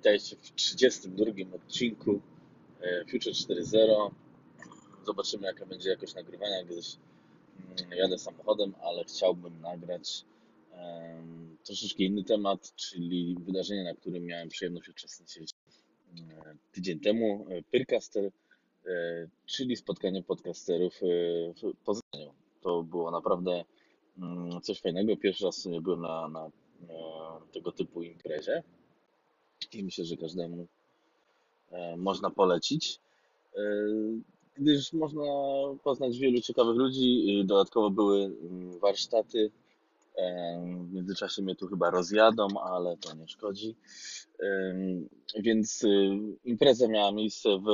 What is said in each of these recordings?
Witajcie w 32 odcinku e, Future 4.0. Zobaczymy, jaka będzie jakość nagrywania, gdyż mm, jadę samochodem, ale chciałbym nagrać um, troszeczkę inny temat, czyli wydarzenie, na którym miałem przyjemność uczestniczyć um, tydzień temu. E, Pyrcaster, um, czyli spotkanie podcasterów w Poznaniu. To było naprawdę mm, coś fajnego. Pierwszy raz byłem na, na tego typu imprezie i myślę, że każdemu e, można polecić, e, gdyż można poznać wielu ciekawych ludzi. Dodatkowo były mm, warsztaty. E, w międzyczasie mnie tu chyba rozjadą, ale to nie szkodzi. Więc impreza miała miejsce w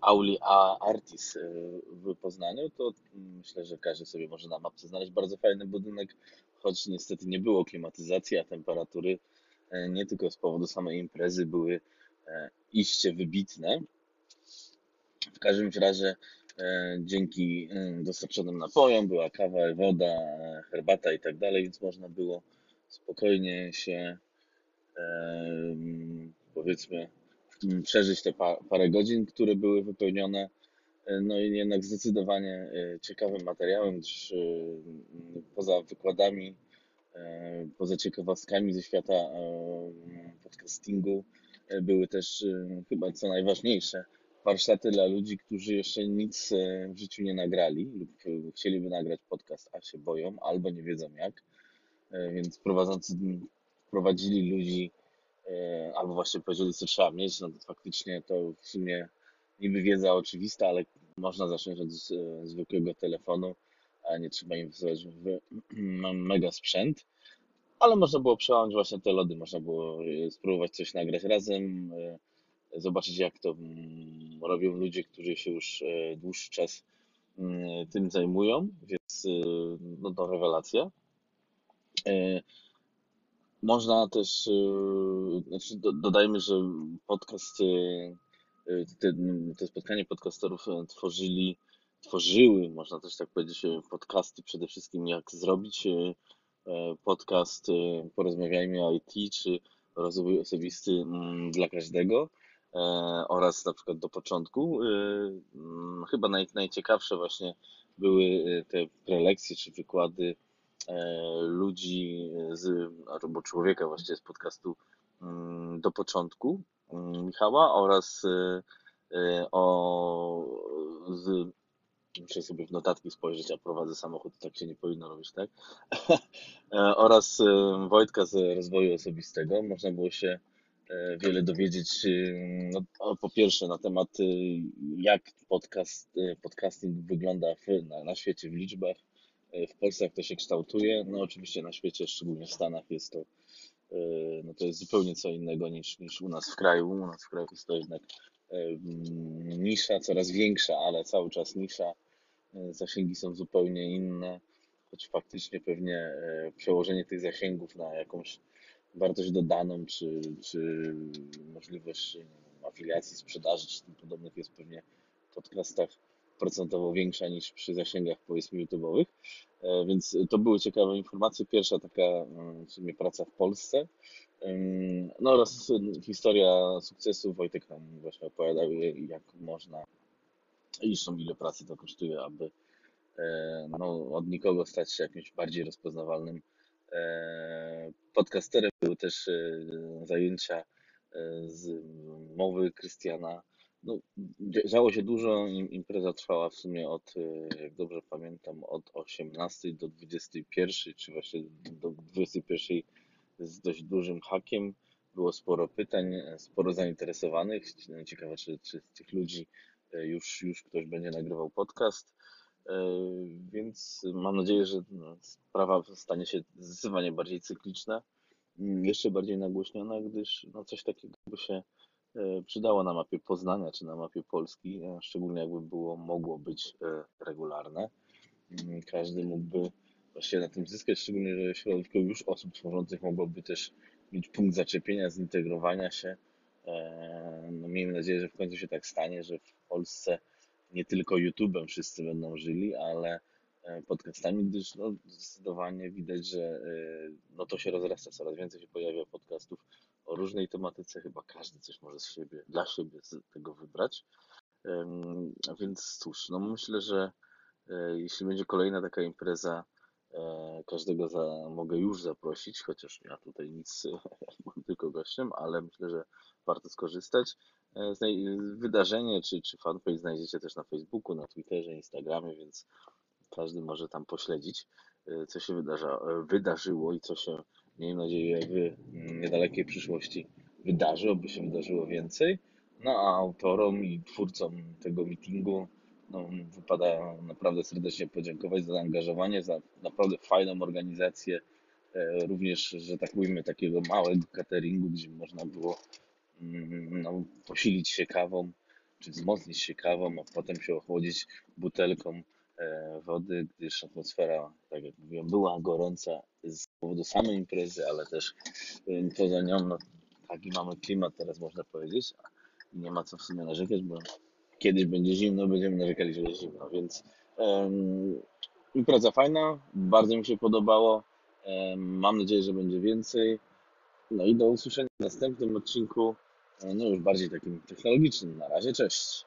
auli A Artis w Poznaniu. To myślę, że każdy sobie może na mapce znaleźć bardzo fajny budynek, choć niestety nie było klimatyzacji, a temperatury nie tylko z powodu samej imprezy były e, iście wybitne. W każdym razie e, dzięki dostarczonym napojom była kawa, woda, herbata i tak dalej, więc można było spokojnie się powiedzmy przeżyć te parę godzin, które były wypełnione no i jednak zdecydowanie ciekawym materiałem, gdyż poza wykładami E, poza ciekawostkami ze świata e, podcastingu e, były też chyba co najważniejsze warsztaty dla ludzi, którzy jeszcze nic w życiu nie nagrali lub chcieliby nagrać podcast, a się boją albo nie wiedzą jak. Więc prowadzący prowadzili ludzi albo właśnie powiedzieli, co trzeba mieć. No to faktycznie to w sumie niby wiedza oczywista, ale można zacząć od zwykłego telefonu nie trzeba inwestować w mega sprzęt. Ale można było przełamać właśnie te lody, można było e, spróbować coś nagrać razem, e, zobaczyć jak to mm, robią ludzie, którzy się już e, dłuższy czas mm, tym zajmują, więc no to rewelacja. Można też, znaczy dodajmy, że podcast, te, te spotkanie podcasterów tworzyli tworzyły, można też tak powiedzieć, e, podcasty przede wszystkim, jak zrobić e, e, podcast Porozmawiajmy o IT, czy rozwój osobisty mm, dla każdego oraz na przykład do początku. Mm, chyba naj, najciekawsze właśnie były te prelekcje czy wykłady ludzi z, albo człowieka właściwie z podcastu mm, do początku Michała oraz o z Muszę sobie w notatki spojrzeć, a prowadzę samochód, tak się nie powinno robić, tak? E, oraz e, Wojtka z rozwoju osobistego. Można było się e, wiele dowiedzieć, no, po pierwsze na temat jak podcast, podcasting wygląda w, na, na świecie w liczbach, w Polsce jak to się kształtuje, no oczywiście na świecie, szczególnie w Stanach jest to no to jest zupełnie co innego niż, niż u nas w kraju. U nas w kraju jest to jednak nisza coraz większa, ale cały czas nisza zasięgi są zupełnie inne, choć faktycznie pewnie e, przełożenie tych zasięgów na jakąś wartość dodaną, czy, czy możliwość afiliacji, sprzedaży, czy tym podobnych jest pewnie w podcastach procentowo większa niż przy zasięgach powiedzmy YouTube'owych. E, więc to były ciekawe informacje. Pierwsza taka w sumie praca w Polsce. No oraz historia sukcesu. Wojtek nam właśnie opowiadał, jak można zresztą ile pracy to kosztuje, aby e, no, od nikogo stać się jakimś bardziej rozpoznawalnym e, podcasterem. Były też e, zajęcia z mowy Krystiana. No, działo się dużo, impreza trwała w sumie od, jak dobrze pamiętam, od 18 do 21, czy właśnie do 21 z dość dużym hakiem. Było sporo pytań, sporo zainteresowanych. Ciekawe, czy, czy z tych ludzi już, już ktoś będzie nagrywał podcast, e, więc mam nadzieję, że sprawa stanie się zdecydowanie bardziej cykliczna, mm, jeszcze bardziej nagłośniona, gdyż no, coś takiego by się e, przydało na mapie Poznania czy na mapie Polski, szczególnie jakby było, mogło być regularne. Mm, każdy mógłby właśnie na tym zyskać, szczególnie, że środowisko już osób tworzących mogłoby też mieć punkt zaczepienia, zintegrowania się. No, miejmy nadzieję, że w końcu się tak stanie, że w Polsce nie tylko YouTube'em wszyscy będą żyli, ale e, podcastami, gdyż no, zdecydowanie widać, że e, no, to się rozrasta, coraz więcej się pojawia podcastów o różnej tematyce. Chyba każdy coś może z siebie, dla siebie z tego wybrać. Więc cóż, no myślę, że e, jeśli będzie kolejna taka impreza, każdego za, mogę już zaprosić, chociaż ja tutaj nic, byłem tylko gościem, ale myślę, że warto skorzystać. E, Wydarzenie czy, czy fanpage znajdziecie też na Facebooku, na Twitterze, Instagramie, więc każdy może tam pośledzić, e, co się wydarza, e, wydarzyło i co się, miejmy nadzieję, w mm, niedalekiej przyszłości wydarzy, oby się wydarzyło więcej. No a autorom i twórcom tego meetingu no, wypada naprawdę serdecznie podziękować za zaangażowanie, za naprawdę fajną organizację, e, również, że tak mówimy, takiego małego cateringu, gdzie można było mm, no, posilić się kawą, czy wzmocnić się kawą, a potem się ochłodzić butelką e, wody, gdyż atmosfera, tak jak mówiłem, była gorąca z powodu samej imprezy, ale też e, poza nią, no, taki mamy klimat teraz można powiedzieć, nie ma co w sumie narzekać, bo kiedyś będzie zimno, będziemy narzekali, że jest zimno, więc em, impreza fajna, bardzo mi się podobało, em, mam nadzieję, że będzie więcej, no i do usłyszenia w następnym odcinku, e, no już bardziej takim technologicznym. Na razie, cześć.